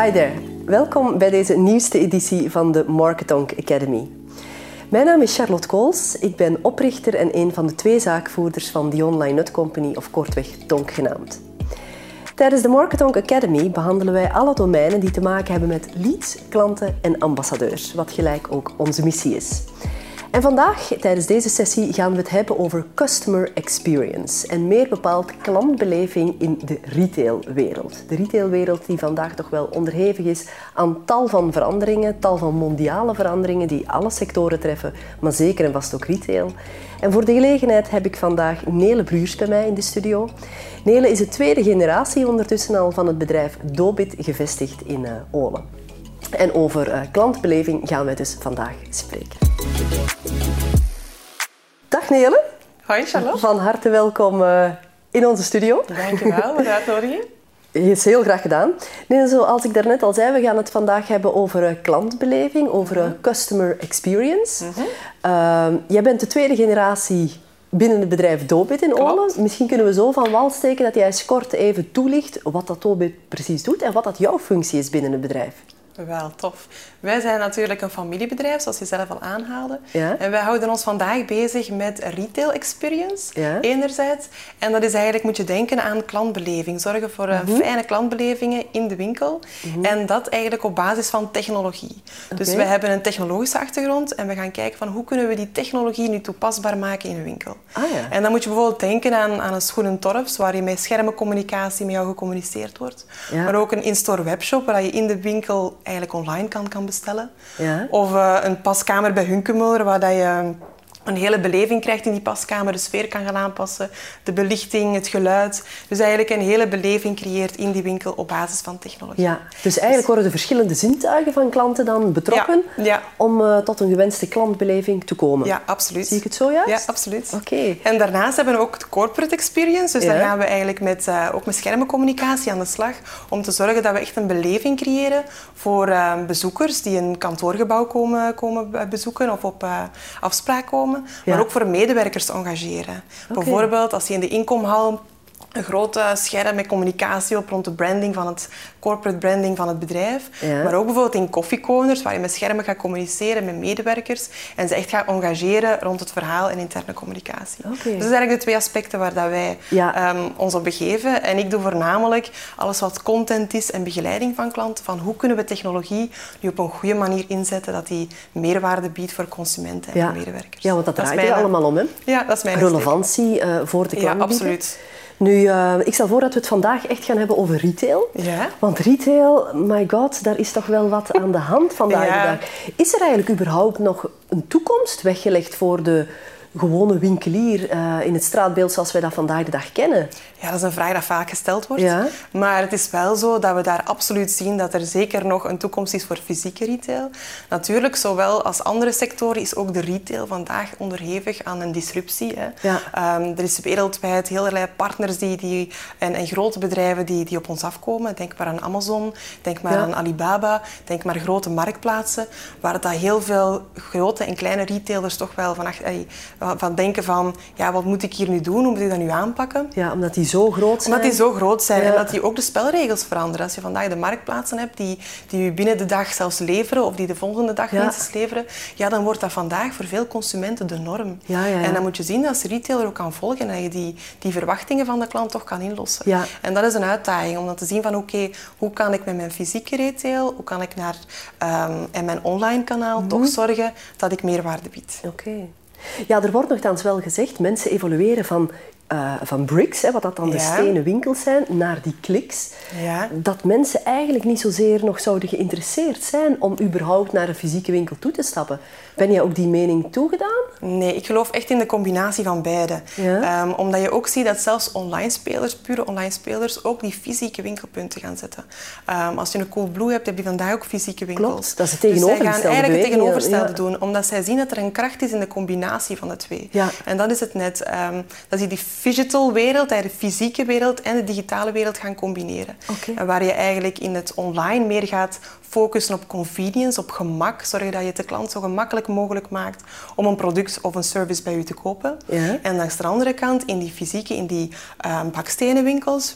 Hi there, welkom bij deze nieuwste editie van de Marketonk Academy. Mijn naam is Charlotte Kools, ik ben oprichter en een van de twee zaakvoerders van The Online Nut Company, of kortweg Tonk genaamd. Tijdens de Marketonk Academy behandelen wij alle domeinen die te maken hebben met leads, klanten en ambassadeurs, wat gelijk ook onze missie is. En vandaag, tijdens deze sessie, gaan we het hebben over customer experience. En meer bepaald klantbeleving in de retailwereld. De retailwereld die vandaag toch wel onderhevig is aan tal van veranderingen, tal van mondiale veranderingen die alle sectoren treffen, maar zeker en vast ook retail. En voor de gelegenheid heb ik vandaag Nele Bruurs bij mij in de studio. Nele is de tweede generatie ondertussen al van het bedrijf Dobit gevestigd in uh, Olen. En over uh, klantbeleving gaan wij dus vandaag spreken. Dag Nele. Hoi Charlotte. Van harte welkom uh, in onze studio. Dankjewel voor de uitnodiging. Is heel graag gedaan. Nee, zoals ik daarnet al zei, we gaan het vandaag hebben over uh, klantbeleving, over uh, customer experience. Mm -hmm. jij bent de tweede generatie binnen het bedrijf Dobit in Olen. Misschien kunnen we zo van wal steken dat jij eens kort even toelicht wat dat Dobit precies doet en wat dat jouw functie is binnen het bedrijf. Wel, tof. Wij zijn natuurlijk een familiebedrijf, zoals je zelf al aanhaalde. Ja? En wij houden ons vandaag bezig met retail experience, ja? enerzijds. En dat is eigenlijk, moet je denken aan klantbeleving. Zorgen voor mm -hmm. fijne klantbelevingen in de winkel. Mm -hmm. En dat eigenlijk op basis van technologie. Okay. Dus we hebben een technologische achtergrond en we gaan kijken van hoe kunnen we die technologie nu toepasbaar maken in een winkel. Ah, ja. En dan moet je bijvoorbeeld denken aan, aan een schoenentorfs, waar je met schermencommunicatie met jou gecommuniceerd wordt. Maar ook een in-store webshop, waar je in de winkel eigenlijk online kan, kan bestellen. Ja. Of uh, een paskamer bij Hunkemuller, waar dat je een hele beleving krijgt in die paskamer, de sfeer kan gaan aanpassen, de belichting, het geluid. Dus eigenlijk een hele beleving creëert in die winkel op basis van technologie. Ja, dus eigenlijk worden de verschillende zintuigen van klanten dan betrokken ja, ja. om uh, tot een gewenste klantbeleving te komen. Ja, absoluut. Zie ik het zo juist? Ja, absoluut. Oké. Okay. En daarnaast hebben we ook de corporate experience. Dus ja. daar gaan we eigenlijk met, uh, ook met schermencommunicatie aan de slag om te zorgen dat we echt een beleving creëren voor uh, bezoekers die een kantoorgebouw komen, komen bezoeken of op afspraak komen. Maar ook voor medewerkers te engageren. Okay. Bijvoorbeeld als je in de inkomhal een grote scherm met communicatie op rond de branding van het corporate branding van het bedrijf. Ja. Maar ook bijvoorbeeld in koffiecorners, waar je met schermen gaat communiceren met medewerkers en ze echt gaat engageren rond het verhaal en interne communicatie. Okay. Dus dat zijn eigenlijk de twee aspecten waar dat wij ja. um, ons op begeven. En ik doe voornamelijk alles wat content is en begeleiding van klanten. Van hoe kunnen we technologie nu op een goede manier inzetten dat die meerwaarde biedt voor consumenten en ja. medewerkers. Ja, want dat, dat draait er allemaal om, hè? Ja, dat is mijn Relevantie uh, voor de klant. Ja, absoluut. Nu, uh, ik stel voor dat we het vandaag echt gaan hebben over retail. Ja. Want retail, my god, daar is toch wel wat aan de hand vandaag de dag. Is er eigenlijk überhaupt nog een toekomst weggelegd voor de gewone winkelier uh, in het straatbeeld zoals wij dat vandaag de dag kennen? Ja, dat is een vraag die vaak gesteld wordt. Ja. Maar het is wel zo dat we daar absoluut zien dat er zeker nog een toekomst is voor fysieke retail. Natuurlijk, zowel als andere sectoren is ook de retail vandaag onderhevig aan een disruptie. Hè. Ja. Um, er is wereldwijd heel erg partners die, die, en, en grote bedrijven die, die op ons afkomen. Denk maar aan Amazon, denk maar Ja. aan Alibaba, denk maar grote marktplaatsen, waar dat heel veel grote en kleine retailers toch wel van, ach- van denken van, ja, wat moet ik hier nu doen? Hoe moet ik dat nu aanpakken? Ja, omdat die zo groot zijn. Omdat die zo groot zijn Ja. en dat die ook de spelregels veranderen. Als je vandaag de marktplaatsen hebt die, die je binnen de dag zelfs leveren of die de volgende dag Ja. minstens leveren, ja, dan wordt dat vandaag voor veel consumenten de norm. Ja, ja, ja. En dan moet je zien dat als retailer ook kan volgen en dat je die, die verwachtingen van de klant toch kan inlossen. Ja. En dat is een uitdaging om dan te zien van oké, hoe kan ik met mijn fysieke retail, hoe kan ik naar ehm, en mijn online kanaal Mhm. toch zorgen dat ik meerwaarde bied. Oké. Ja, er wordt nogthans wel gezegd, mensen evolueren van, eh, van bricks, hè, wat dat dan de stenen winkels zijn, naar die kliks. Ja. Dat mensen eigenlijk niet zozeer nog zouden geïnteresseerd zijn om überhaupt naar een fysieke winkel toe te stappen. Ben jij ook die mening toegedaan? Nee, ik geloof echt in de combinatie van beide. Ja. Ehm, omdat je ook ziet dat zelfs online spelers, pure online spelers, ook die fysieke winkelpunten gaan zetten. Ehm, als je een Coolblue hebt, heb je vandaag ook fysieke winkels. Klopt, dat is het Dus zij gaan tegenovergestelde eigenlijk het tegenovergestelde doen, omdat zij zien dat er een kracht is in de combinatie van de twee. Ja. En dat is het net. ehm, dat je die digital wereld, de fysieke wereld en de digitale wereld gaan combineren. En waar je eigenlijk in het online meer gaat focussen op convenience, op gemak. Zorgen dat je het de klant zo gemakkelijk mogelijk maakt om een product of een service bij u te kopen. Ja. En langs de andere kant, in die fysieke, in die ehm bakstenen winkels,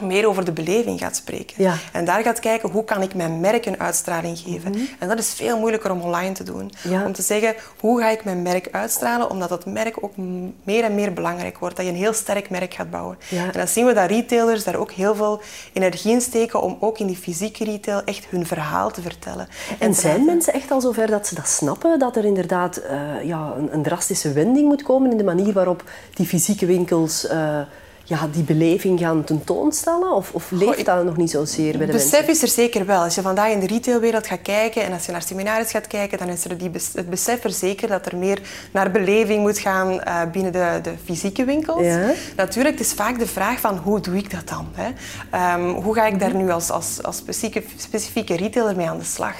meer over de beleving gaat spreken. Ja. En daar gaat kijken hoe kan ik mijn merk een uitstraling geven. En dat is veel moeilijker om online te doen. Mhm. Ja. Om te zeggen hoe ga ik mijn merk uitstralen, omdat dat merk ook meer en meer belangrijk wordt. Dat je een heel sterk merk gaat bouwen. Ja. En dan zien we dat retailers daar ook heel veel energie in steken om ook in die fysieke retail echt hun verhaal te vertellen. En zijn mensen echt al zover dat ze dat snappen? Dat er inderdaad eh, ja, een, een drastische wending moet komen in de manier waarop die fysieke winkels eh, ja, die beleving gaan tentoonstellen? Of, of leeft dat nog niet zozeer bij de besef mensen? is er zeker wel. Als je vandaag in de retailwereld gaat kijken en als je naar seminaries gaat kijken, dan is er die het besef er zeker dat er meer naar beleving moet gaan eh, binnen de, de fysieke winkels. Ja. Natuurlijk, het is vaak de vraag van hoe doe ik dat dan? Hè? Ehm, hoe ga ik daar nu als, als, als specifieke, specifieke retailer mee aan de slag?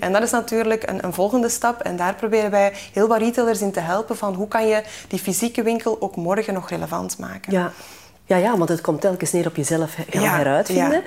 En dat is natuurlijk een, een volgende stap en daar proberen wij heel wat retailers in te helpen van hoe kan je die fysieke winkel ook morgen nog relevant maken. Ja. Ja, ja, want het komt telkens neer op jezelf gaan Ja, heruitvinden. ja.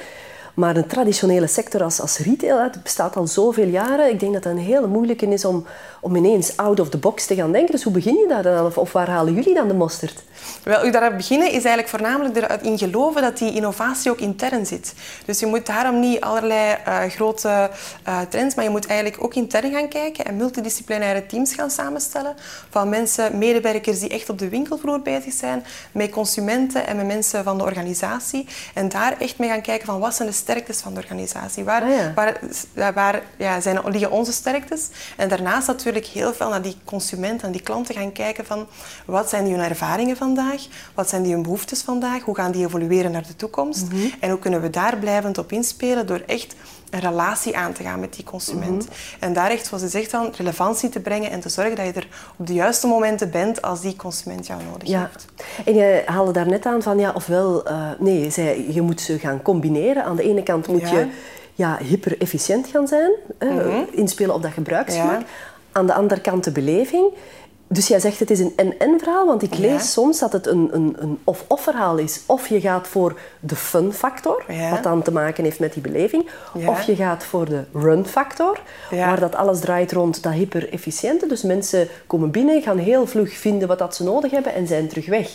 Maar een traditionele sector als, als retail, het bestaat al zoveel jaren. Ik denk dat het een hele moeilijke is om, om ineens out of the box te gaan denken. Dus hoe begin je daar dan aan? Of, waar halen jullie dan de mosterd? Wel, u daarop beginnen is eigenlijk voornamelijk erin geloven dat die innovatie ook intern zit. Dus je moet daarom niet allerlei eh, grote eh, trends, maar je moet eigenlijk ook intern gaan kijken en multidisciplinaire teams gaan samenstellen van mensen, medewerkers die echt op de winkelvloer bezig zijn, met consumenten en met mensen van de organisatie. En daar echt mee gaan kijken van wat zijn de sterktes van de organisatie? Waar, Ah, ja. waar, ja, waar ja, zijn, liggen onze sterktes? En daarnaast natuurlijk heel veel naar die consumenten en die klanten gaan kijken van wat zijn die hun ervaringen vandaag? Wat zijn die hun behoeftes vandaag? Hoe gaan die evolueren naar de toekomst? En hoe kunnen we daar blijvend op inspelen door echt een relatie aan te gaan met die consument. En daar echt, zoals je zegt dan, relevantie te brengen en te zorgen dat je er op de juiste momenten bent als die consument jou nodig Ja. heeft. En je haalde daar net aan van, ja, ofwel, eh, nee, je zei, je moet ze gaan combineren. Aan de ene kant moet Ja. je ja, hyper-efficiënt gaan zijn, hè, inspelen op dat gebruiksgemak. Ja. Aan de andere kant de beleving. Dus jij zegt het is een en-en verhaal, want ik lees Ja. soms dat het een, een, een of-of verhaal is. Of je gaat voor de fun factor, Ja. wat dan te maken heeft met die beleving. Ja. Of je gaat voor de run factor, waar dat alles draait rond dat hyper-efficiënte. Dus mensen komen binnen, gaan heel vlug vinden wat dat ze nodig hebben en zijn terug weg.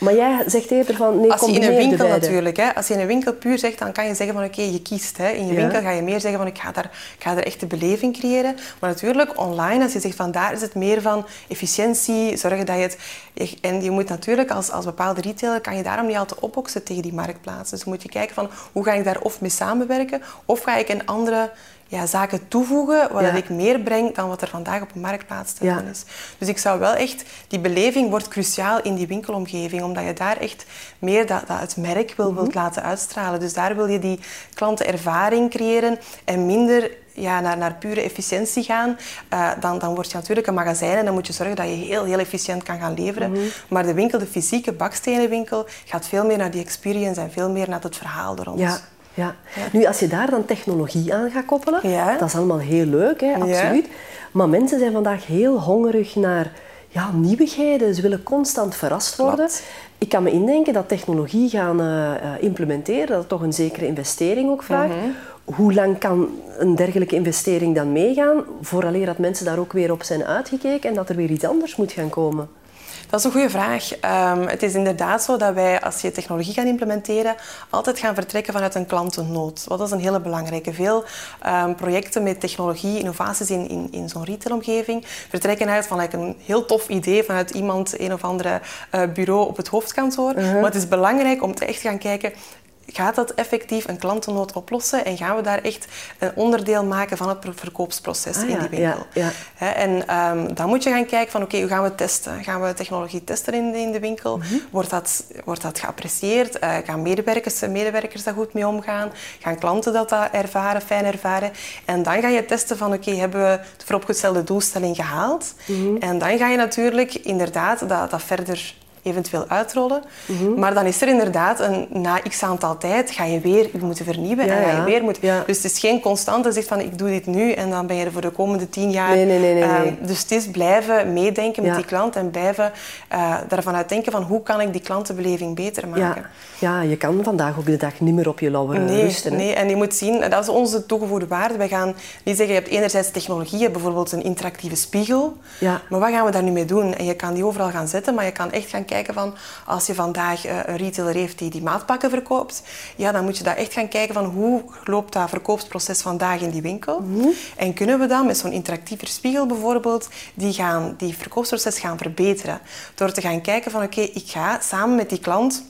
Maar jij zegt eerder van, nee, Als je in een winkel natuurlijk, hè, als je in een winkel puur zegt, dan kan je zeggen van oké, je kiest. Hè. In je Ja. winkel ga je meer zeggen van ik ga, daar, ik ga daar echt de beleving creëren. Maar natuurlijk online, als je zegt van daar is het meer van efficiëntie, zorgen dat je het... je- En je moet natuurlijk als, als bepaalde retailer, kan je daarom niet altijd opboksen tegen die marktplaats. Dus moet je kijken van hoe ga ik daar of mee samenwerken, of ga ik een andere ja, zaken toevoegen, Ja. ik meer breng dan wat er vandaag op een marktplaats te doen is. Dus ik zou wel echt, die beleving wordt cruciaal in die winkelomgeving, omdat je daar echt meer dat, dat het merk wil, wilt laten uitstralen. Dus daar wil je die klantenervaring creëren en minder ja, naar, naar pure efficiëntie gaan. Eh, dan, dan word je natuurlijk een magazijn en dan moet je zorgen dat je heel, heel efficiënt kan gaan leveren. Maar de winkel, de fysieke bakstenenwinkel, gaat veel meer naar die experience en veel meer naar het verhaal er rond. Ja, ja. Nu, als je daar dan technologie aan gaat koppelen, Ja. dat is allemaal heel leuk, hè, absoluut. Maar mensen zijn vandaag heel hongerig naar ja, nieuwigheden. Ze willen constant verrast worden. Klopt. Ik kan me indenken dat technologie gaan eh, eh, implementeren, dat het toch een zekere investering ook vraagt. Hoe lang kan een dergelijke investering dan meegaan, vooraleer dat mensen daar ook weer op zijn uitgekeken en dat er weer iets anders moet gaan komen? Dat is een goede vraag. Ehm, het is inderdaad zo dat wij, als je technologie gaat implementeren, altijd gaan vertrekken vanuit een klantennood. Wat is een hele belangrijke. Veel ehm, projecten met technologie, innovaties in, in, in zo'n retailomgeving, vertrekken uit van like, een heel tof idee vanuit iemand, een of andere eh, bureau op het hoofdkantoor. Maar het is belangrijk om te echt gaan kijken, Gaat dat effectief een klantennood oplossen en gaan we daar echt een onderdeel maken van het verkoopsproces Ah, in die winkel? ja, ja. En ehm, dan moet je gaan kijken van oké, hoe gaan we testen? Gaan we technologie testen in de, in de winkel? Mhm. Wordt, dat, wordt dat geapprecieerd? Eh, gaan medewerkers, medewerkers daar goed mee omgaan? Gaan klanten dat, dat ervaren, fijn ervaren? En dan ga je testen van oké, hebben we de vooropgestelde doelstelling gehaald? Mhm. En dan ga je natuurlijk inderdaad dat, dat verder eventueel uitrollen. Mhm. Maar dan is er inderdaad een, na x aantal tijd ga je weer je moeten vernieuwen Ja, en ga je weer moeten... Ja. Dus het is geen constante zegt van ik doe dit nu en dan ben je er voor de komende tien jaar. Nee, nee, nee, nee, Ehm, dus het is blijven meedenken met die klant en blijven eh daarvan uit denken van hoe kan ik die klantenbeleving beter maken. Ja. je kan vandaag ook de dag niet meer op je lauweren Nee, rusten. hè. nee, en je moet zien, dat is onze toegevoegde waarde. Wij gaan niet zeggen, je hebt enerzijds technologie, je hebt bijvoorbeeld een interactieve spiegel. Ja. Maar wat gaan we daar nu mee doen? En je kan die overal gaan zetten, maar je kan echt gaan kijken van als je vandaag eh, een retailer heeft die die maatpakken verkoopt, ja, dan moet je daar echt gaan kijken van hoe loopt dat verkoopsproces vandaag in die winkel. Mhm. En kunnen we dan met zo'n interactieve spiegel bijvoorbeeld die, gaan, die verkoopsproces gaan verbeteren. Door te gaan kijken van oké, ik ga samen met die klant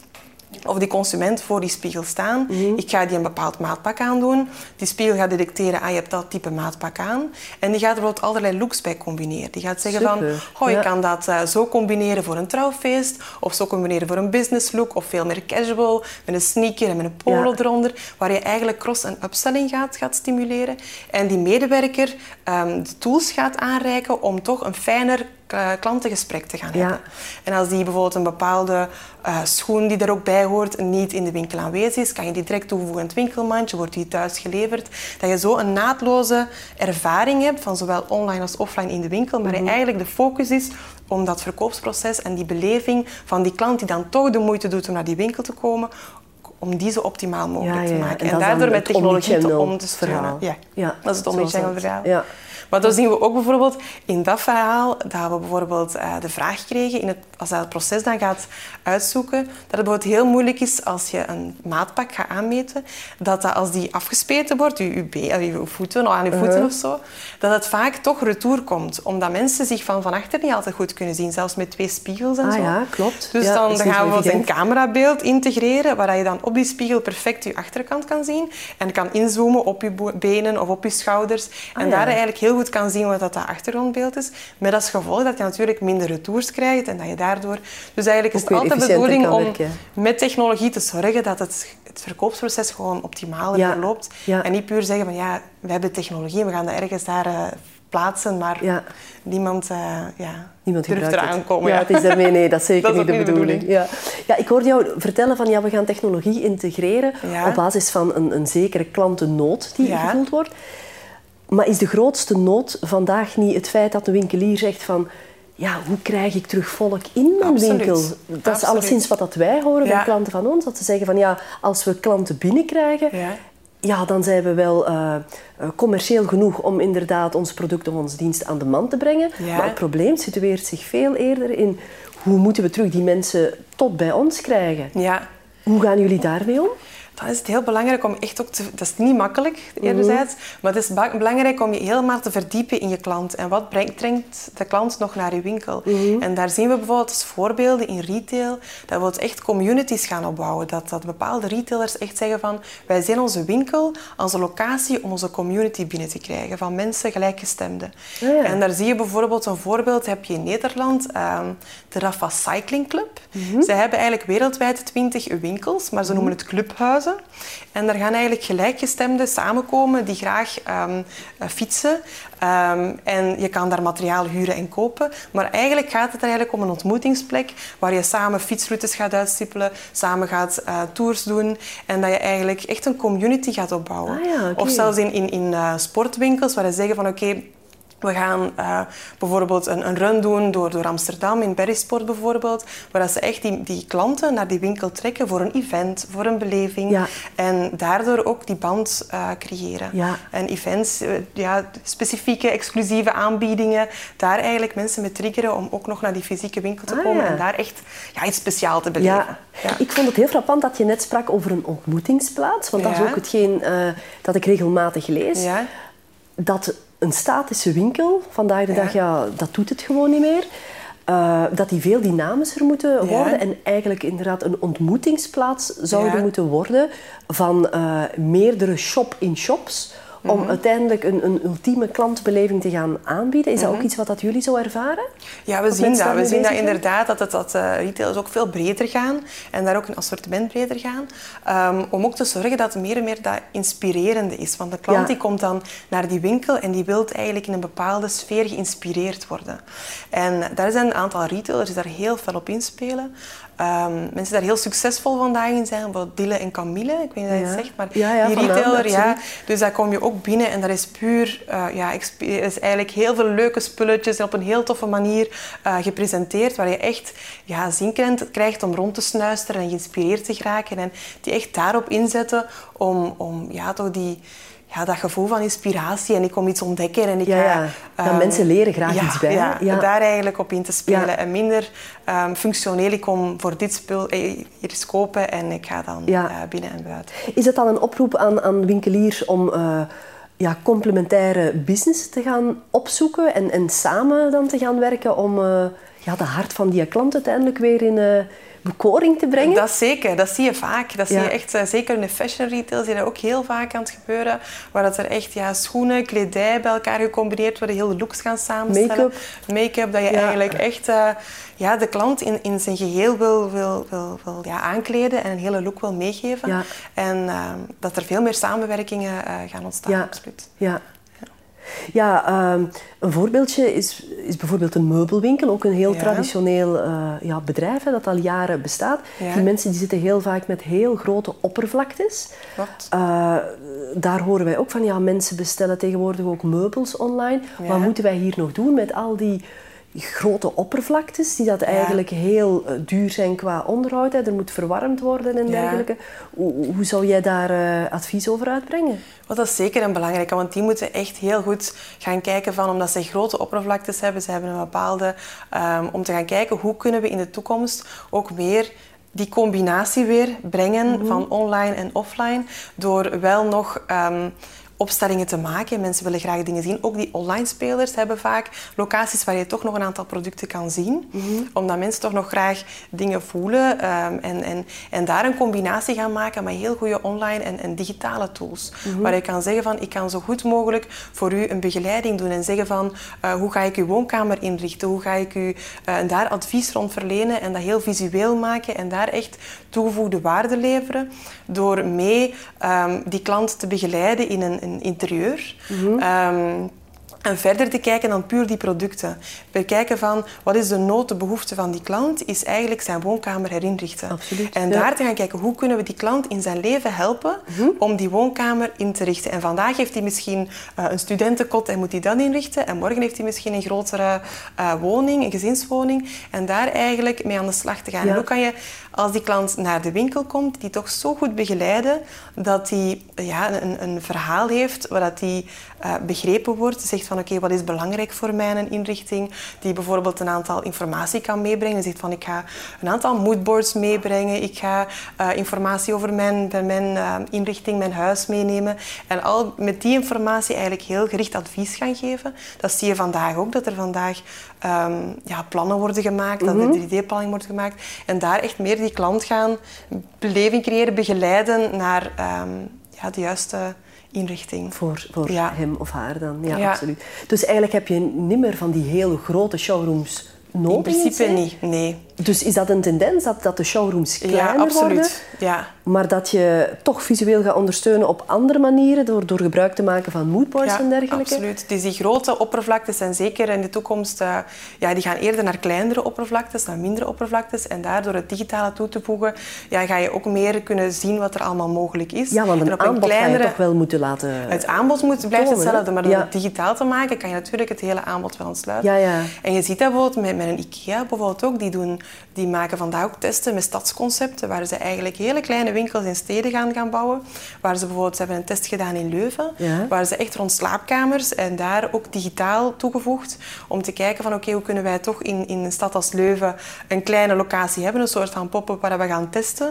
of die consument voor die spiegel staan. Mhm. Ik ga die een bepaald maatpak aandoen. Die spiegel gaat detecteren, ah, je hebt dat type maatpak aan. En die gaat er bijvoorbeeld allerlei looks bij combineren. Die gaat zeggen Super. van, oh, je Ja. kan dat eh, zo combineren voor een trouwfeest. Of zo combineren voor een business look. Of veel meer casual, met een sneaker en met een polo Ja. eronder. Waar je eigenlijk cross- en upselling gaat, gaat stimuleren. En die medewerker ehm, de tools gaat aanreiken om toch een fijner klantengesprek te gaan Ja. hebben. En als die bijvoorbeeld een bepaalde eh, schoen die er ook bij hoort niet in de winkel aanwezig is, kan je die direct toevoegen in het winkelmandje, wordt die thuis geleverd. Dat je zo een naadloze ervaring hebt van zowel online als offline in de winkel, maar Mhm. eigenlijk de focus is om dat verkoopsproces en die beleving van die klant die dan toch de moeite doet om naar die winkel te komen, om die zo optimaal mogelijk Ja, ja, te maken. En daardoor met technologie te om te verhaal. Ja. Dat is het omnichannel dat. verhaal. Maar dan zien we ook bijvoorbeeld in dat verhaal dat we bijvoorbeeld eh, de vraag kregen, in het, als dat het proces dan gaat uitzoeken, dat het bijvoorbeeld heel moeilijk is als je een maatpak gaat aanmeten, dat, dat als die afgespeten wordt, je, je, eh, je voeten, of aan je voeten Uh-huh. of zo, dat het vaak toch retour komt. Omdat mensen zich van van achter niet altijd goed kunnen zien, zelfs met twee spiegels en Ah zo. ja, klopt. Dus Ja, dan, gaan we een camerabeeld integreren, waar je dan op die spiegel perfect je achterkant kan zien en kan inzoomen op je benen of op je schouders. En Ah, ja. daar eigenlijk heel goed kan zien wat dat, achtergrondbeeld is. Met als gevolg dat je natuurlijk minder retours krijgt en dat je daardoor... Dus eigenlijk is het altijd de bedoeling om werken. met technologie te zorgen dat het, het verkoopsproces gewoon optimaler Ja. verloopt. Ja. En niet puur zeggen van ja, we hebben technologie en we gaan dat ergens daar eh, plaatsen, maar Ja. niemand, eh, ja, Niemand durft eraan komen. Ja, het is daarmee, nee, dat is zeker Dat is niet de bedoeling. Ja. ja, ik hoorde jou vertellen van ja, we gaan technologie integreren Ja. op basis van een, een zekere klantennood die Ja. gevoeld wordt. Maar is de grootste nood vandaag niet het feit dat de winkelier zegt van ja, hoe krijg ik terug volk in mijn Absoluut. winkel? Dat is Absoluut. alleszins wat dat wij horen bij Ja. klanten van ons. Dat ze zeggen van ja, als we klanten binnenkrijgen, Ja. ja, dan zijn we wel eh, eh, commercieel genoeg om inderdaad ons product of onze dienst aan de man te brengen. Ja. Maar het probleem situeert zich veel eerder in hoe moeten we terug die mensen tot bij ons krijgen. ja. Hoe gaan jullie daarmee om? Dan is het heel belangrijk om echt ook te... Dat is niet makkelijk, enerzijds. Maar het is belangrijk om je helemaal te verdiepen in je klant. En wat brengt, brengt de klant nog naar je winkel? En daar zien we bijvoorbeeld als voorbeelden in retail... dat we het echt communities gaan opbouwen. Dat, dat bepaalde retailers echt zeggen van... Wij zijn onze winkel, onze locatie om onze community binnen te krijgen. Van mensen gelijkgestemden. Ah, ja. En daar zie je bijvoorbeeld een voorbeeld, heb je in Nederland ehm, de Rafa Cycling Club. Zij hebben eigenlijk wereldwijd 20 winkels, maar ze noemen het clubhuizen. En daar gaan eigenlijk gelijkgestemden samenkomen die graag ehm, eh, fietsen. Ehm, en je kan daar materiaal huren en kopen. Maar eigenlijk gaat het er eigenlijk om een ontmoetingsplek waar je samen fietsroutes gaat uitstippelen, samen gaat eh, tours doen en dat je eigenlijk echt een community gaat opbouwen. Ah ja. Of zelfs in, in, in eh, sportwinkels waar ze zeggen van oké, we gaan eh, bijvoorbeeld een, een run doen door, door Amsterdam, in Berrysport bijvoorbeeld, waar ze echt die, die klanten naar die winkel trekken voor een event, voor een beleving. Ja. En daardoor ook die band eh, creëren. Ja. En events, eh, ja, specifieke exclusieve aanbiedingen, daar eigenlijk mensen mee triggeren om ook nog naar die fysieke winkel te Ah, komen ja. en daar echt ja, iets speciaals te beleven. Ik vond het heel frappant dat je net sprak over een ontmoetingsplaats. Want dat is ook hetgeen dat ik regelmatig lees. Ja. dat een statische winkel, vandaag de dag, ja, dat doet het gewoon niet meer. eh, dat die veel dynamischer moeten Ja. worden en eigenlijk inderdaad een ontmoetingsplaats zouden Ja. moeten worden van eh, meerdere shop-in-shops om Mhm. uiteindelijk een, een ultieme klantbeleving te gaan aanbieden. Is dat Mhm. ook iets wat dat jullie zo ervaren? Ja, we Of zien dat. We zien dat inderdaad, dat, het, dat eh, retailers ook veel breder gaan en daar ook een assortiment breder gaan. Ehm, om ook te zorgen dat meer en meer dat inspirerende is. Want de klant Ja. die komt dan naar die winkel en die wil eigenlijk in een bepaalde sfeer geïnspireerd worden. En daar zijn een aantal retailers die daar heel fel op inspelen. Ehm, mensen daar heel succesvol vandaag in zijn, bijvoorbeeld Dille en Camille, ik weet niet of je Ja. dat zegt, maar Ja, ja, die retailer, ja, absoluut. dus daar kom je ook binnen en dat is puur, eh, ja, is eigenlijk heel veel leuke spulletjes en op een heel toffe manier eh, gepresenteerd, waar je echt ja, zin krijgt- krijgt om rond te snuisteren en geïnspireerd te geraken en die echt daarop inzetten om, om ja, toch die, ja, dat gevoel van inspiratie en ik kom iets ontdekken en ik ja, ja. ga... Um, mensen leren graag iets bij. Ja, ja, daar eigenlijk op in te spelen. En minder um, functioneel, ik kom voor dit spul eh, hier eens kopen en ik ga dan uh, binnen en buiten. Is het dan een oproep aan, aan winkeliers om uh, ja, complementaire business te gaan opzoeken en, en samen dan te gaan werken om ja, de hart van die klant uiteindelijk weer in bekoring te brengen? Dat zeker, dat zie je vaak. Dat zie je echt, uh, zeker in de fashion retail zie je dat ook heel vaak aan het gebeuren. Waar dat er echt ja, schoenen, kledij bij elkaar gecombineerd worden, heel de looks gaan samenstellen. Make-up. Make-up, dat je ja. eigenlijk echt uh, ja, de klant in, in zijn geheel wil, wil, wil, wil ja, aankleden en een hele look wil meegeven. Ja. En uh, dat er veel meer samenwerkingen gaan ontstaan, ja. absoluut. Ja. Ja, um, een voorbeeldje is, is bijvoorbeeld een meubelwinkel. Ook een heel Ja. traditioneel uh, ja, bedrijf hè, dat al jaren bestaat. Ja. Die mensen die zitten heel vaak met heel grote oppervlaktes. Uh, daar horen wij ook van, ja, mensen bestellen tegenwoordig ook meubels online. Wat moeten wij hier nog doen met al die grote oppervlaktes, die dat eigenlijk heel uh, duur zijn qua onderhoud. Hè. Er moet verwarmd worden en Ja. dergelijke. Hoe, hoe zou jij daar uh, advies over uitbrengen? Wel, dat is zeker een belangrijke, want die moeten echt heel goed gaan kijken van, omdat ze grote oppervlaktes hebben, ze hebben een bepaalde, um, om te gaan kijken hoe kunnen we in de toekomst ook meer die combinatie weer brengen Mhm. van online en offline, door wel nog um, opstellingen te maken. Mensen willen graag dingen zien. Ook die online spelers hebben vaak locaties waar je toch nog een aantal producten kan zien. Mhm. Omdat mensen toch nog graag dingen voelen. Um, en, en, en daar een combinatie gaan maken met heel goede online en, en digitale tools. Mhm. Waar je kan zeggen van, ik kan zo goed mogelijk voor u een begeleiding doen. En zeggen van, uh, hoe ga ik uw woonkamer inrichten? Hoe ga ik u uh, en daar advies rond verlenen? En dat heel visueel maken. En daar echt toegevoegde waarde leveren. Door mee um, die klant te begeleiden in een interieur. Mhm. Um, en verder te kijken dan puur die producten. Bekijken van wat is de nood, de behoefte van die klant, is eigenlijk zijn woonkamer herinrichten. Absoluut, en ja. daar te gaan kijken hoe kunnen we die klant in zijn leven helpen Mhm. om die woonkamer in te richten. En vandaag heeft hij misschien uh, een studentenkot en moet hij dat inrichten. En morgen heeft hij misschien een grotere uh, woning, een gezinswoning. En daar eigenlijk mee aan de slag te gaan. Ja. En hoe kan je, als die klant naar de winkel komt, die toch zo goed begeleiden dat hij ja, een, een verhaal heeft waar hij uh, begrepen wordt. Zegt van oké, okay, wat is belangrijk voor mij in een inrichting? Die bijvoorbeeld een aantal informatie kan meebrengen. Zegt van ik ga een aantal moodboards meebrengen. Ik ga uh, informatie over mijn, mijn uh, inrichting, mijn huis meenemen. En al met die informatie eigenlijk heel gericht advies gaan geven. Dat zie je vandaag ook, dat er vandaag um, ja, plannen worden gemaakt, dat Mhm. er 3D-planning wordt gemaakt. En daar echt meer die klant gaan beleving creëren, begeleiden naar um, ja, de juiste inrichting. Voor, voor Ja. hem of haar dan, ja, Ja. absoluut. Dus eigenlijk heb je niet meer van die hele grote showrooms nodig. In principe niet, nee. Dus is dat een tendens, dat, dat de showrooms kleiner Ja, absoluut. worden? Ja. Maar dat je toch visueel gaat ondersteunen op andere manieren, door, door gebruik te maken van moodboards Ja, en dergelijke? absoluut. Dus die grote oppervlaktes zijn zeker in de toekomst... Uh, ja, die gaan eerder naar kleinere oppervlaktes, naar mindere oppervlaktes. En daar, door het digitale toe te voegen, ja, ga je ook meer kunnen zien wat er allemaal mogelijk is. Ja, want En een op aanbod kleinere... ga je toch wel moeten laten... Het aanbod moet, blijft hetzelfde, maar door ja. het digitaal te maken kan je natuurlijk het hele aanbod wel ontsluiten. Ja, ja. En je ziet dat bijvoorbeeld met, met een IKEA bijvoorbeeld ook. Die, doen, die maken vandaag ook testen met stadsconcepten, waar ze eigenlijk hele kleine winkels in steden gaan, gaan bouwen. Waar ze bijvoorbeeld, ze hebben een test gedaan in Leuven, Ja. waar ze echt rond slaapkamers en daar ook digitaal toegevoegd, om te kijken van oké, hoe kunnen wij toch in, in een stad als Leuven een kleine locatie hebben, een soort van pop-up waar we gaan testen.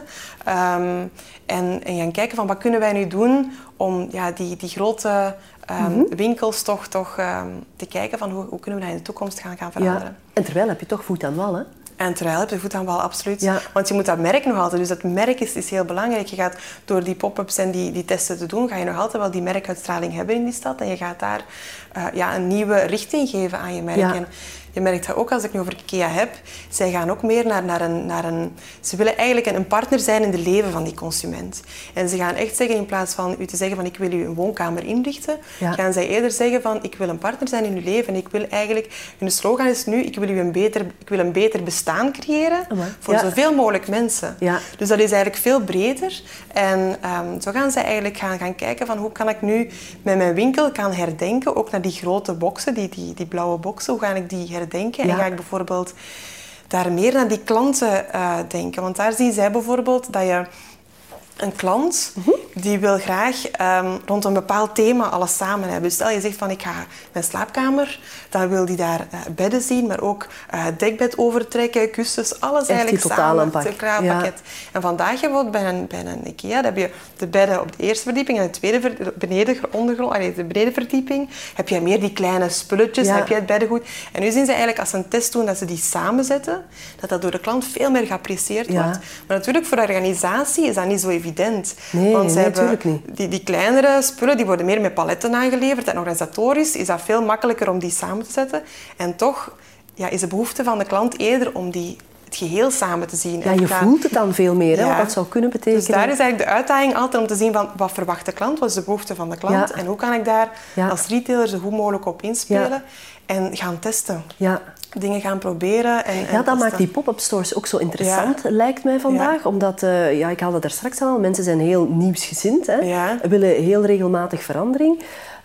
Um, en, en gaan kijken van wat kunnen wij nu doen om ja, die, die grote um, Mhm. winkels toch, toch um, te kijken van hoe, hoe kunnen we dat in de toekomst gaan, gaan veranderen. ja. En terwijl heb je toch voet aan wal, hè? En terwijl heb je voet aan wal, absoluut. Ja. Want je moet dat merk nog altijd. Dus dat merk is, is heel belangrijk. Je gaat door die pop-ups en die, die testen te doen, ga je nog altijd wel die merkuitstraling hebben in die stad. En je gaat daar uh, ja, een nieuwe richting geven aan je merk. Ja. En je merkt dat ook als ik nu over IKEA heb. Zij gaan ook meer naar, naar, een, naar een... Ze willen eigenlijk een partner zijn in het leven van die consument. En ze gaan echt zeggen, in plaats van u te zeggen van ik wil u een woonkamer inrichten, Ja. gaan zij eerder zeggen van ik wil een partner zijn in uw leven. En ik wil eigenlijk... Hun slogan is nu, ik wil u een beter, ik wil een beter bestaan creëren voor Ja. zoveel mogelijk mensen. Ja. Dus dat is eigenlijk veel breder. En um, zo gaan zij eigenlijk gaan, gaan kijken van hoe kan ik nu met mijn winkel gaan herdenken, ook naar die grote boxen, die, die, die blauwe boxen, hoe ga ik die herdenken? Ja. En ga ik bijvoorbeeld daar meer naar die klanten uh, denken. Want daar zien zij bijvoorbeeld dat je een klant Mhm. die wil graag ehm, rond een bepaald thema alles samen hebben. Dus stel je zegt van ik ga mijn slaapkamer, dan wil die daar uh, bedden zien, maar ook uh, dekbed overtrekken, kussens, alles Echt eigenlijk samen. Het Ja. pakket. En vandaag bijvoorbeeld bij een, bij een IKEA, dan heb je de bedden op de eerste verdieping en de tweede ver- beneden, ondergrond, allee, de benedenverdieping, heb je meer die kleine spulletjes, Ja. heb je het beddengoed. En nu zien ze eigenlijk als ze een test doen dat ze die samenzetten, dat dat door de klant veel meer geapprecieerd Ja. wordt. Maar natuurlijk voor de organisatie is dat niet zo evident. Nee, Want ze nee, hebben tuurlijk niet. Die, die kleinere spullen die worden meer met paletten aangeleverd. En organisatorisch is dat veel makkelijker om die samen te zetten. En toch ja, is de behoefte van de klant eerder om die, het geheel samen te zien. Ja, je voelt het dan veel meer, hè, Ja. wat dat zou kunnen betekenen. Dus daar is eigenlijk de uitdaging altijd om te zien van wat verwacht de klant, wat is de behoefte van de klant Ja. en hoe kan ik daar Ja. als retailer zo goed mogelijk op inspelen en gaan testen. Ja. Dingen gaan proberen. En, en Ja, dat maakt die pop-up stores ook zo interessant, lijkt mij vandaag. Ja. Omdat, eh, ja, ik haalde daar straks al, mensen zijn heel nieuwsgezind. Hè, Ja. willen heel regelmatig verandering.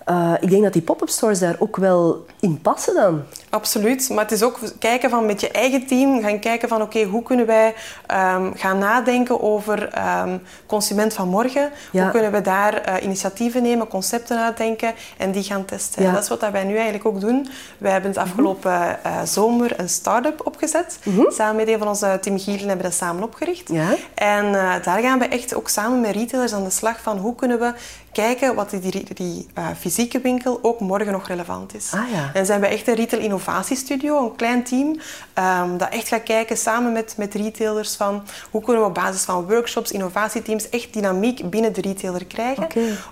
Eh, ik denk dat die pop-up stores daar ook wel in passen dan. Absoluut, maar het is ook kijken van met je eigen team, gaan kijken van oké, hoe kunnen wij ehm, gaan nadenken over ehm, consument van morgen? Ja. Hoe kunnen we daar eh, initiatieven nemen, concepten uitdenken en die gaan testen? Ja. Dat is wat dat wij nu eigenlijk ook doen. Wij hebben het afgelopen eh, zomer een start-up opgezet. Samen met een van onze Tim Gielen hebben we dat samen opgericht. Ja. En daar gaan we echt ook samen met retailers aan de slag van hoe kunnen we kijken wat die, die, die eh, fysieke winkel ook morgen nog relevant is. Ah, ja. En zijn we echt een retail innovatiestudio, een klein team, ehm, dat echt gaat kijken samen met, met retailers van hoe kunnen we op basis van workshops, innovatieteams echt dynamiek binnen de retailer krijgen.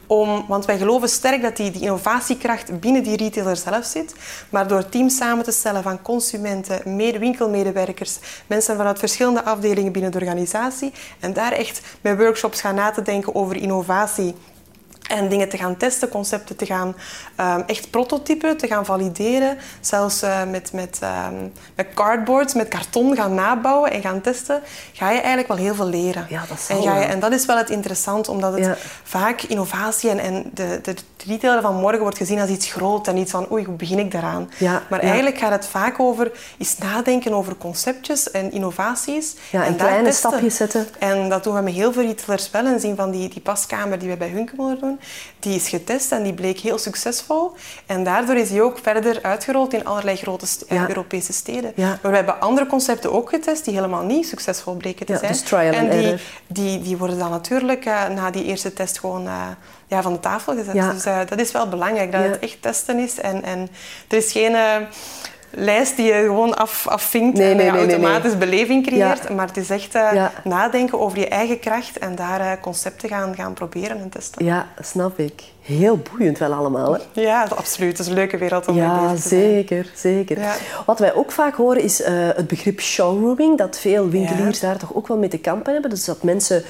Om, want wij geloven sterk dat die, die innovatiekracht binnen die retailer zelf zit. Maar door teams samen te stellen van consumenten, mede, winkelmedewerkers, mensen vanuit verschillende afdelingen binnen de organisatie en daar echt met workshops gaan na te denken over innovatie en dingen te gaan testen, concepten te gaan ehm, echt prototypen, te gaan valideren. Zelfs eh, met, met, ehm, met cardboards, met karton gaan nabouwen en gaan testen. Ga je eigenlijk wel heel veel leren. Ja, dat en, ga je, en dat is wel het interessant, omdat het Ja. vaak innovatie en, en de, de retailer van morgen wordt gezien als iets groot en iets van oei, hoe begin ik daaraan? Ja, maar eigenlijk gaat het vaak over eens nadenken over conceptjes en innovaties. Ja, en daar kleine testen. stapjes zetten. En dat doen we met heel veel retailers wel. En zien van die, die paskamer die we bij Hunkemuller doen, die is getest en die bleek heel succesvol. En daardoor is die ook verder uitgerold in allerlei grote st- eh, Ja. Europese steden. Ja. Maar we hebben andere concepten ook getest die helemaal niet succesvol bleken te zijn. dus trial en die, die, die worden dan natuurlijk eh, na die eerste test gewoon eh, ja, van de tafel gezet. Ja. Dus dat is wel belangrijk, dat het echt testen is. En, en er is geen... eh, lijst die je gewoon af, afvinkt Nee, en nee, je nee, automatisch beleving creëert. Ja. Maar het is echt eh, Ja. nadenken over je eigen kracht en daar eh, concepten gaan, gaan proberen en testen. Ja, snap ik. Heel boeiend wel allemaal. Hè? Ja, absoluut. Het is een leuke wereld om mee Ja, bezig te zijn. zeker, zeker. Ja. Wat wij ook vaak horen is eh, het begrip showrooming, dat veel winkeliers daar toch ook wel mee te kampen hebben. Dus dat mensen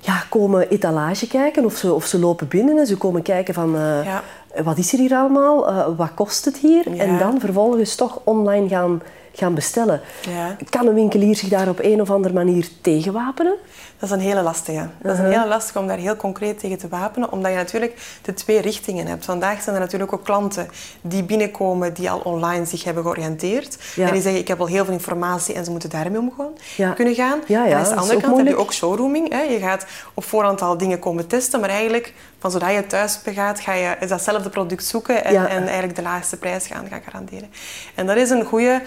ja, komen etalage kijken of ze, of ze lopen binnen en ze komen kijken van eh, Ja. Wat is er hier allemaal, Eh, wat kost het hier? Ja. En dan vervolgens toch online gaan, gaan bestellen. Ja. Kan een winkelier zich daar op een of andere manier tegenwapenen? Dat is een hele lastige. Dat is Uh-huh. een hele lastige om daar heel concreet tegen te wapenen, omdat je natuurlijk de twee richtingen hebt. Vandaag zijn er natuurlijk ook klanten die binnenkomen die al online zich hebben georiënteerd. Ja. En die zeggen, ik heb al heel veel informatie en ze moeten daarmee omgaan, Ja. kunnen gaan. Ja, ja, en aan de andere kant heb je ook showrooming. Hè. Je gaat op voorhand al dingen komen testen, maar eigenlijk van zodra je thuis begaat, ga je datzelfde product zoeken en, Ja. en eigenlijk de laagste prijs gaan, gaan garanderen. En dat is een goede...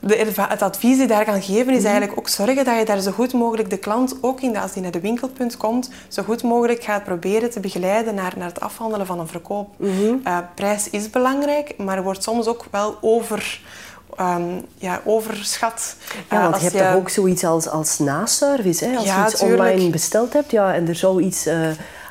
De, het advies die je daar kan geven Mhm. is eigenlijk ook zorgen dat je daar zo goed mogelijk de klant, ook in de, als die naar de winkelpunt komt, zo goed mogelijk gaat proberen te begeleiden naar, naar het afhandelen van een verkoop. Mhm. Eh, prijs is belangrijk, maar wordt soms ook wel over, ehm, ja, overschat. Ja, Eh, want als je hebt toch ook zoiets als, als naservice. Hè? Als Ja, je iets tuurlijk. online besteld hebt ja, en er zou iets eh,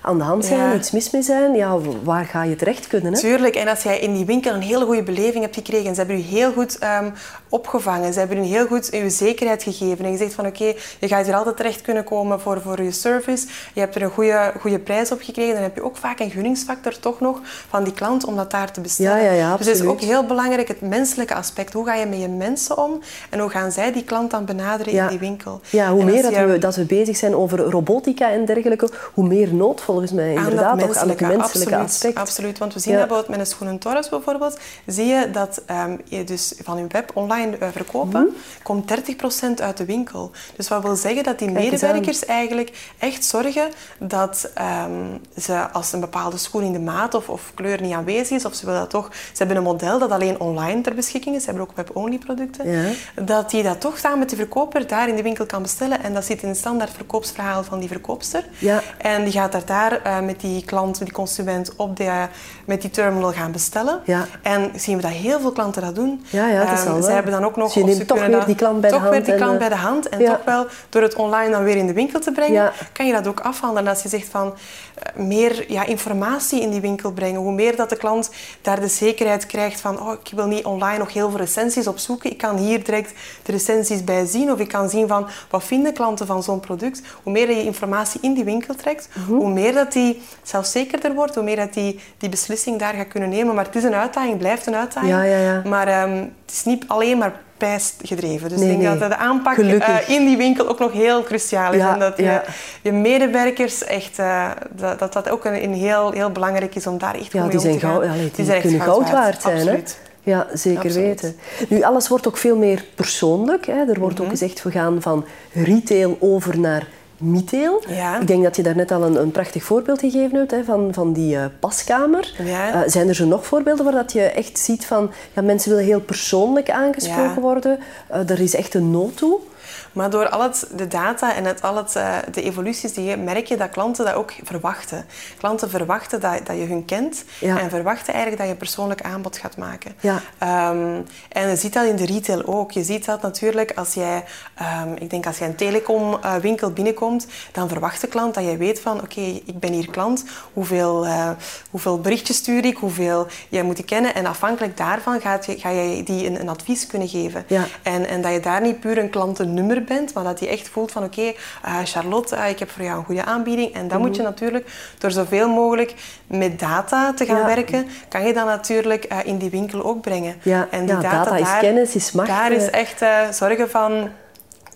aan de hand zijn, Ja. iets mis mee zijn, ja, waar ga je terecht kunnen? Hè? Tuurlijk, en als jij in die winkel een hele goede beleving hebt gekregen en ze hebben je heel goed ehm, opgevangen, ze hebben je heel goed je zekerheid gegeven en je zegt van oké, je gaat hier altijd terecht kunnen komen voor, voor je service, je hebt er een goede, goede prijs op gekregen, dan heb je ook vaak een gunningsfactor toch nog van die klant om dat daar te bestellen. Ja, ja, ja, dus het is ook heel belangrijk het menselijke aspect. Hoe ga je met je mensen om en hoe gaan zij die klant dan benaderen in die winkel? Ja, hoe meer dat je- we, dat we bezig zijn over robotica en dergelijke, hoe meer noodvol volgens mij inderdaad toch aan het menselijke absoluut, aspect. Absoluut, want we zien dat bijvoorbeeld met een schoenen Torres bijvoorbeeld, zie je dat um, je dus van je web online uh, verkopen, mm komt 30% uit de winkel. Dus wat wil zeggen dat die medewerkers eigenlijk echt zorgen dat um, ze als een bepaalde schoen in de maat of, of, kleur niet aanwezig is, of ze willen dat toch, ze hebben een model dat alleen online ter beschikking is, ze hebben ook web-only producten, ja. dat die dat toch samen met de verkoper daar in de winkel kan bestellen en dat zit in het standaard verkoopsverhaal van die verkoopster. Ja. En die gaat daar, daar uh, met die klant, met die consument op de, met die terminal gaan bestellen. Ja. En zien we dat heel veel klanten dat doen. Ja, ja, dat is um, Zij hebben dan ook nog... Dus je neemt toch weer die klant bij de hand. Toch weer die klant bij de hand. En toch wel door het online dan weer in de winkel te brengen, kan je dat ook afhandelen. Als je zegt van uh, meer ja, informatie in die winkel brengen. Hoe meer dat de klant daar de zekerheid krijgt van oh, ik wil niet online nog heel veel recensies opzoeken. Ik kan hier direct de recensies bij zien. Of ik kan zien van wat vinden klanten van zo'n product. Hoe meer je informatie in die winkel trekt, mm -hmm. hoe meer dat die zelfzekerder wordt, hoe meer dat die die beslissing daar gaat kunnen nemen. Maar het is een uitdaging, blijft een uitdaging. Ja, ja, ja. Maar um, het is niet alleen maar gedreven. Dus nee, ik denk nee. dat de aanpak uh, in die winkel ook nog heel cruciaal is. Ja, en dat je, ja. je medewerkers echt, uh, dat, dat dat ook een, een, heel, heel belangrijk is om daar echt ja, mee die om te gaan. Gauw, allee, die, die kunnen goud waard zijn. Absoluut. Hè? Ja, zeker Absoluut. weten. Nu, alles wordt ook veel meer persoonlijk. Hè. Er wordt mm -hmm. ook gezegd, we gaan van retail over naar Miteel. Ja. Ik denk dat je daar net al een, een prachtig voorbeeld gegeven hebt hè, van, van die uh, paskamer. Ja. Uh, zijn er zo nog voorbeelden waar dat je echt ziet van ja, mensen willen heel persoonlijk aangesproken Ja. worden? Uh, er is echt een nood toe. Maar door al het, de data en het, al het, uh, de evoluties die je merk je dat klanten dat ook verwachten. Klanten verwachten dat, dat je hun kent Ja. en verwachten eigenlijk dat je een persoonlijk aanbod gaat maken. Ja. Um, en je ziet dat in de retail ook. Je ziet dat natuurlijk als jij, um, ik denk als jij een telecomwinkel binnenkomt, dan verwacht de klant dat jij weet van oké, okay, ik ben hier klant, hoeveel, uh, hoeveel berichtjes stuur ik, hoeveel jij moet kennen en afhankelijk daarvan gaat je, ga je die een, een advies kunnen geven. Ja. En, en dat je daar niet puur een klantennummer bent, maar dat je echt voelt van oké, okay, uh, Charlotte, uh, ik heb voor jou een goede aanbieding. En dan mm -hmm. moet je natuurlijk door zoveel mogelijk met data te gaan Ja. werken, kan je dat natuurlijk uh, in die winkel ook brengen. Ja, en die ja, data, data is daar, kennis, is macht. Daar is eh. echt zorgen van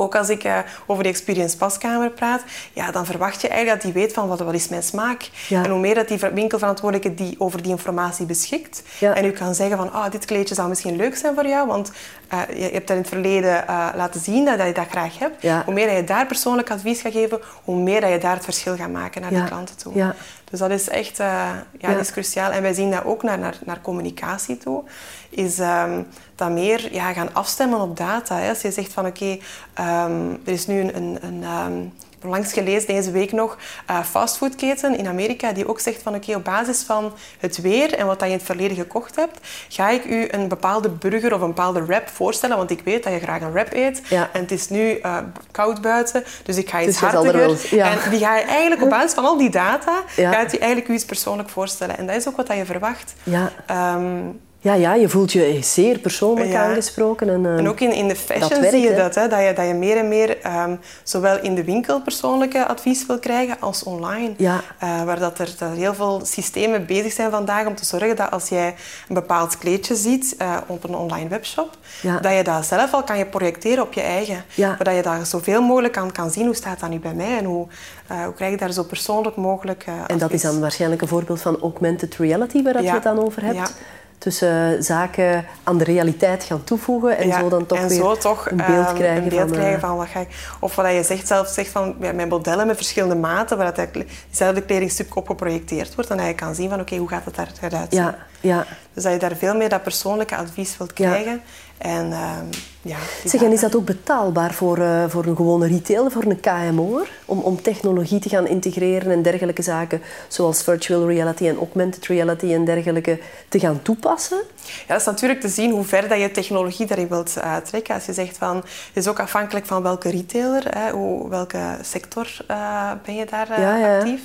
ook als ik uh, over de experience paskamer praat, ja, dan verwacht je eigenlijk dat die weet van wat, wat is mijn smaak. Ja. En hoe meer dat die winkelverantwoordelijke die over die informatie beschikt Ja. en u kan zeggen van oh, dit kleedje zou misschien leuk zijn voor jou, want uh, je hebt dat in het verleden uh, laten zien dat, dat je dat graag hebt. Ja. Hoe meer dat je daar persoonlijk advies gaat geven, hoe meer dat je daar het verschil gaat maken naar de klanten toe. Dus dat is echt uh, ja, Ja. Dat is cruciaal. En wij zien dat ook naar, naar, naar communicatie toe. Is um, dat meer ja, gaan afstemmen op data. Hè. Als je zegt van oké, okay, um, er is nu een... een, een um, langs gelezen deze week nog uh, fastfoodketen in Amerika die ook zegt van oké, okay, op basis van het weer en wat dat je in het verleden gekocht hebt, ga ik u een bepaalde burger of een bepaalde wrap voorstellen, want ik weet dat je graag een wrap eet Ja. en het is nu uh, koud buiten, dus ik ga iets Dus er hartiger. ja. En die ga je eigenlijk op basis van al die data, Ja. gaat je eigenlijk u iets persoonlijk voorstellen. En dat is ook wat dat je verwacht. Ja. Um, Ja, ja, je voelt je zeer persoonlijk Ja. aangesproken. En, uh, En ook in, in de fashion dat werkt, zie je hè? dat, hè, dat, je, dat je meer en meer um, zowel in de winkel persoonlijke advies wil krijgen als online. Ja. Uh, waar dat er, dat er heel veel systemen bezig zijn vandaag om te zorgen dat als jij een bepaald kleedje ziet uh, op een online webshop, Ja. dat je dat zelf al kan je projecteren op je eigen. Ja. Maar dat je daar zoveel mogelijk kan, kan zien hoe staat dat nu bij mij en hoe, hoe krijg ik daar zo persoonlijk mogelijk En dat is dan waarschijnlijk een voorbeeld van augmented reality, waar dat je het dan over hebt. Tussen zaken aan de realiteit gaan toevoegen en Ja, zo dan toch en weer zo toch, een beeld um, krijgen een beeld van... krijgen van wat ga ik... Of wat je zegt, zelf zegt van ja, mijn modellen met verschillende maten, waar dat diezelfde kledingstuk op geprojecteerd wordt en dat je kan zien van oké, okay, hoe gaat het eruit zien. ja, ja. Dus dat je daar veel meer dat persoonlijke advies wilt krijgen. En, um, ja, Zeg, en is dat ook betaalbaar voor, uh, voor een gewone retailer, voor een KMO, om, om technologie te gaan integreren en dergelijke zaken, zoals virtual reality en augmented reality en dergelijke, te gaan toepassen? Ja, dat is natuurlijk te zien hoe ver dat je technologie daarin wilt uh, trekken. Als je zegt van, het is ook afhankelijk van welke retailer, hè, hoe, welke sector uh, ben je daar ja, ja. actief.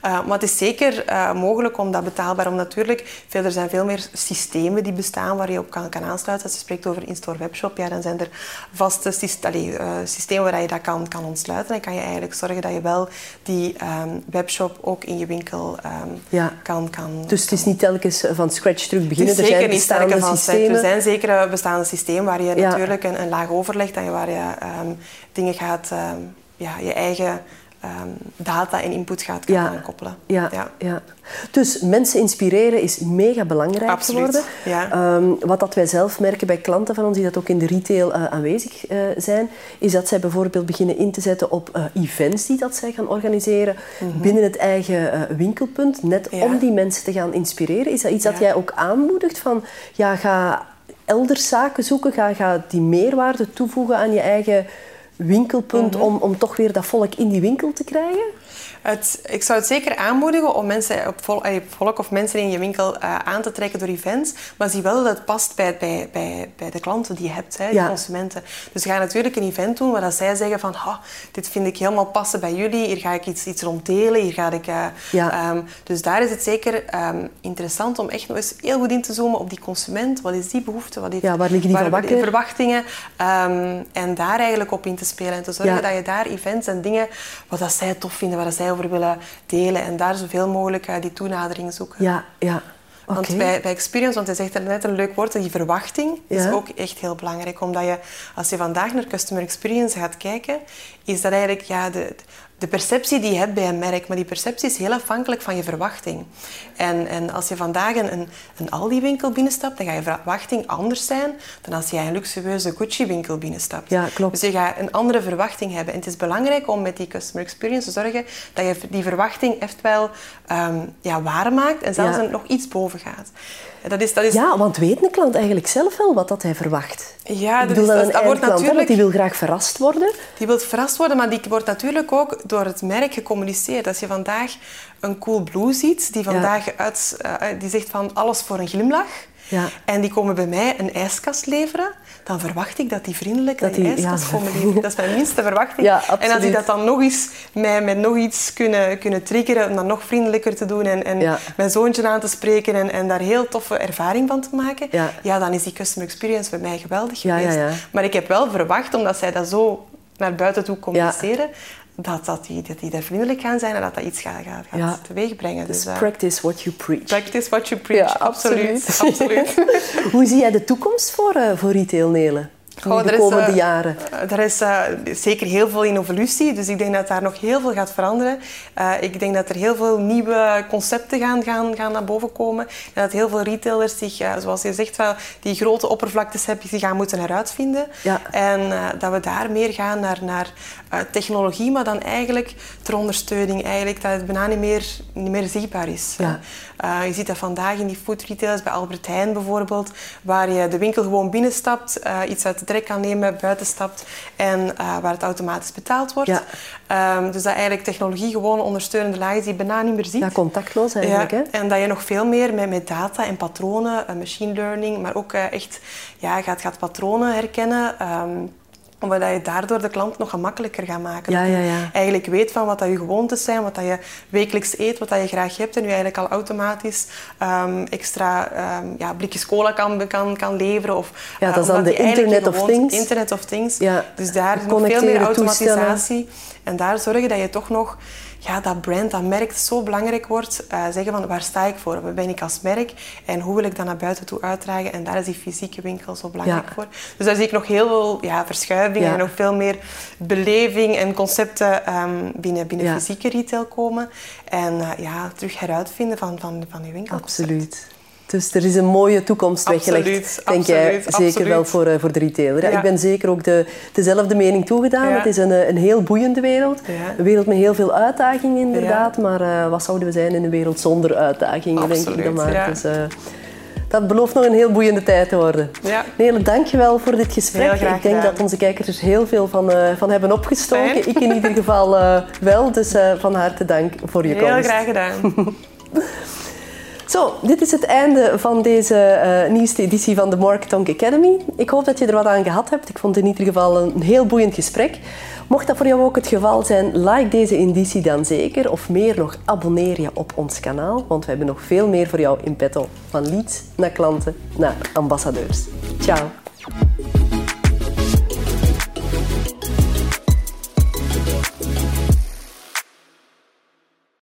maar het is zeker mogelijk om dat betaalbaar, om natuurlijk, veel, er zijn veel meer systemen die bestaan waar je op kan, kan aansluiten. Als je spreekt over in-store webshop, ja, dan zijn er vaste uh, systemen waar je dat kan, kan ontsluiten. Dan kan je eigenlijk zorgen dat je wel die um, webshop ook in je winkel um, ja. kan, kan... Dus het is niet telkens van scratch terug beginnen? Is zeker niet bestaande van systemen. Er zijn zeker bestaande systemen waar je ja. natuurlijk een, een, laag overlegt en waar je um, dingen gaat, ja, je eigen ehm, data en input gaat gaan koppelen. Ja, ja. Dus mensen inspireren is mega belangrijk Absoluut, geworden. Ja. Ehm, wat dat wij zelf merken bij klanten van ons die dat ook in de retail uh, aanwezig uh, zijn, is dat zij bijvoorbeeld beginnen in te zetten op uh, events die dat zij gaan organiseren mm -hmm. binnen het eigen winkelpunt, net ja. om die mensen te gaan inspireren. Is dat iets dat jij ook aanmoedigt van ja, ga elders zaken zoeken, ga, ga die meerwaarde toevoegen aan je eigen winkelpunt mm -hmm. om, om toch weer dat volk in die winkel te krijgen? Het, ik zou het zeker aanmoedigen om mensen op volk, volk of mensen in je winkel uh, aan te trekken door events, maar zie wel dat het past bij, bij, bij, bij de klanten die je hebt, hè, ja. consumenten. Dus ga natuurlijk een event doen waar dat zij zeggen van oh, dit vind ik helemaal passen bij jullie, hier ga ik iets, iets rond delen, hier ga ik... Uh, ja. um, dus daar is het zeker um, interessant om echt nog eens heel goed in te zoomen op die consument. Wat is die behoefte? Wat heeft, ja, waar liggen die waar, verwachtingen? verwachtingen? Um, en daar eigenlijk op in te spelen en te zorgen ja. dat je daar events en dingen wat dat zij tof vinden, waar dat zij over willen delen en daar zoveel mogelijk uh, die toenadering zoeken. Ja, ja. Okay. Want bij, bij experience, want hij zegt er net een leuk woord, die verwachting ja. is ook echt heel belangrijk. Omdat je, als je vandaag naar customer experience gaat kijken, is dat eigenlijk ja, de, de perceptie die je hebt bij een merk, maar die perceptie is heel afhankelijk van je verwachting. En, en als je vandaag een, een, een Aldi-winkel binnenstapt, dan gaat je verwachting anders zijn dan als jij een luxueuze Gucci-winkel binnenstapt. Ja, klopt. Dus je gaat een andere verwachting hebben. En het is belangrijk om met die customer experience te zorgen dat je die verwachting echt wel um, ja, waarmaakt en zelfs ja. nog iets boven gaat. Dat is, dat is... Ja, want weet een klant eigenlijk zelf wel wat dat hij verwacht? Ja, bedoel, is, dat, dat, dat wordt klant, natuurlijk... Die wil graag verrast worden. Die wil verrast worden, maar die wordt natuurlijk ook door het merk gecommuniceerd. Als je vandaag een cool blue ziet, die vandaag ja. uit, uh, die zegt van alles voor een glimlach. Ja. En die komen bij mij een ijskast leveren, dan verwacht ik dat die vriendelijk dat die, ijskast ja. komen leveren. Dat is mijn minste verwachting. Ja, en als die dat dan nog eens mij met nog iets kunnen, kunnen triggeren, om dat nog vriendelijker te doen en, en mijn zoontje aan te spreken en, en daar heel toffe ervaring van te maken, ja. dan is die customer experience bij mij geweldig geweest. Maar ik heb wel verwacht, omdat zij dat zo naar buiten toe communiceren, dat, dat, die, dat die daar vriendelijk gaan zijn en dat dat iets gaat, gaat, gaat ja. teweeg brengen. Dus, dus uh, practice what you preach. Practice what you preach, ja, absoluut. absoluut. Hoe zie jij de toekomst voor, uh, voor retail, Nelen? De komende uh, jaren? Er is uh, zeker heel veel in evolutie, dus ik denk dat daar nog heel veel gaat veranderen. Uh, ik denk dat er heel veel nieuwe concepten gaan, gaan, gaan naar boven komen. En dat heel veel retailers zich, zoals je zegt, wel, die grote oppervlaktes hebben, die gaan moeten heruitvinden. Ja. En dat we daar meer gaan naar, naar technologie, maar dan eigenlijk ter ondersteuning, eigenlijk, dat het bijna niet meer, niet meer zichtbaar is. Ja. je ziet dat vandaag in die food retailers, bij Albert Heijn bijvoorbeeld, waar je de winkel gewoon binnenstapt, iets uit de trek kan nemen, buiten stapt en uh, waar het automatisch betaald wordt. Ja. Um, dus dat eigenlijk technologie gewoon ondersteunende laag is die je bijna niet meer ziet. Ja, contactloos eigenlijk. Ja. Hè? En dat je nog veel meer met, met data en patronen, uh, machine learning, maar ook uh, echt ja, gaat, gaat patronen herkennen. Um, omdat je daardoor de klant nog gemakkelijker gaat maken. Ja, ja, ja. eigenlijk weet van wat dat je gewoontes zijn, wat dat je wekelijks eet, wat dat je graag hebt. En je eigenlijk al automatisch um, extra um, ja, blikjes cola kan, kan, kan leveren. Of, ja, dat is dan de Internet of Things. Internet of Things. Ja. Dus daar is nog veel meer automatisatie. En daar zorgen dat je toch nog ja, dat brand, dat merk zo belangrijk wordt. Uh, zeggen van waar sta ik voor? Waar ben ik als merk? En hoe wil ik dat naar buiten toe uitdragen? En daar is die fysieke winkel zo belangrijk ja. voor. Dus daar zie ik nog heel veel ja, verschuivingen Ja. en nog veel meer beleving en concepten um, binnen, binnen fysieke retail komen. En uh, ja, terug heruitvinden van, van, van je winkel. Absoluut. Dus er is een mooie toekomst Absoluut, weggelegd, denk jij, zeker absoluut. wel voor, uh, voor de retailer. Ja. Ja. Ik ben zeker ook de, dezelfde mening toegedaan. Ja. Het is een, eh, een heel boeiende wereld. Een wereld met heel veel uitdagingen inderdaad. Maar uh, wat zouden we zijn in een wereld zonder uitdagingen, denk ik dan maar. Dus, uh, dat belooft nog een heel boeiende tijd te worden. Ja. Nele, dankjewel voor dit gesprek. Heel ik denk gedaan. dat onze kijkers er heel veel van, uh, van hebben opgestoken. Fijn. Ik in ieder geval uh, wel. Dus uh, van harte dank voor je Heel komst. graag gedaan. Zo, dit is het einde van deze uh, nieuwste editie van de Marketonk Academy. Ik hoop dat je er wat aan gehad hebt. Ik vond het in ieder geval een heel boeiend gesprek. Mocht dat voor jou ook het geval zijn, like deze editie dan zeker. Of meer nog, abonneer je op ons kanaal. Want we hebben nog veel meer voor jou in petto. Van leads naar klanten naar ambassadeurs. Ciao.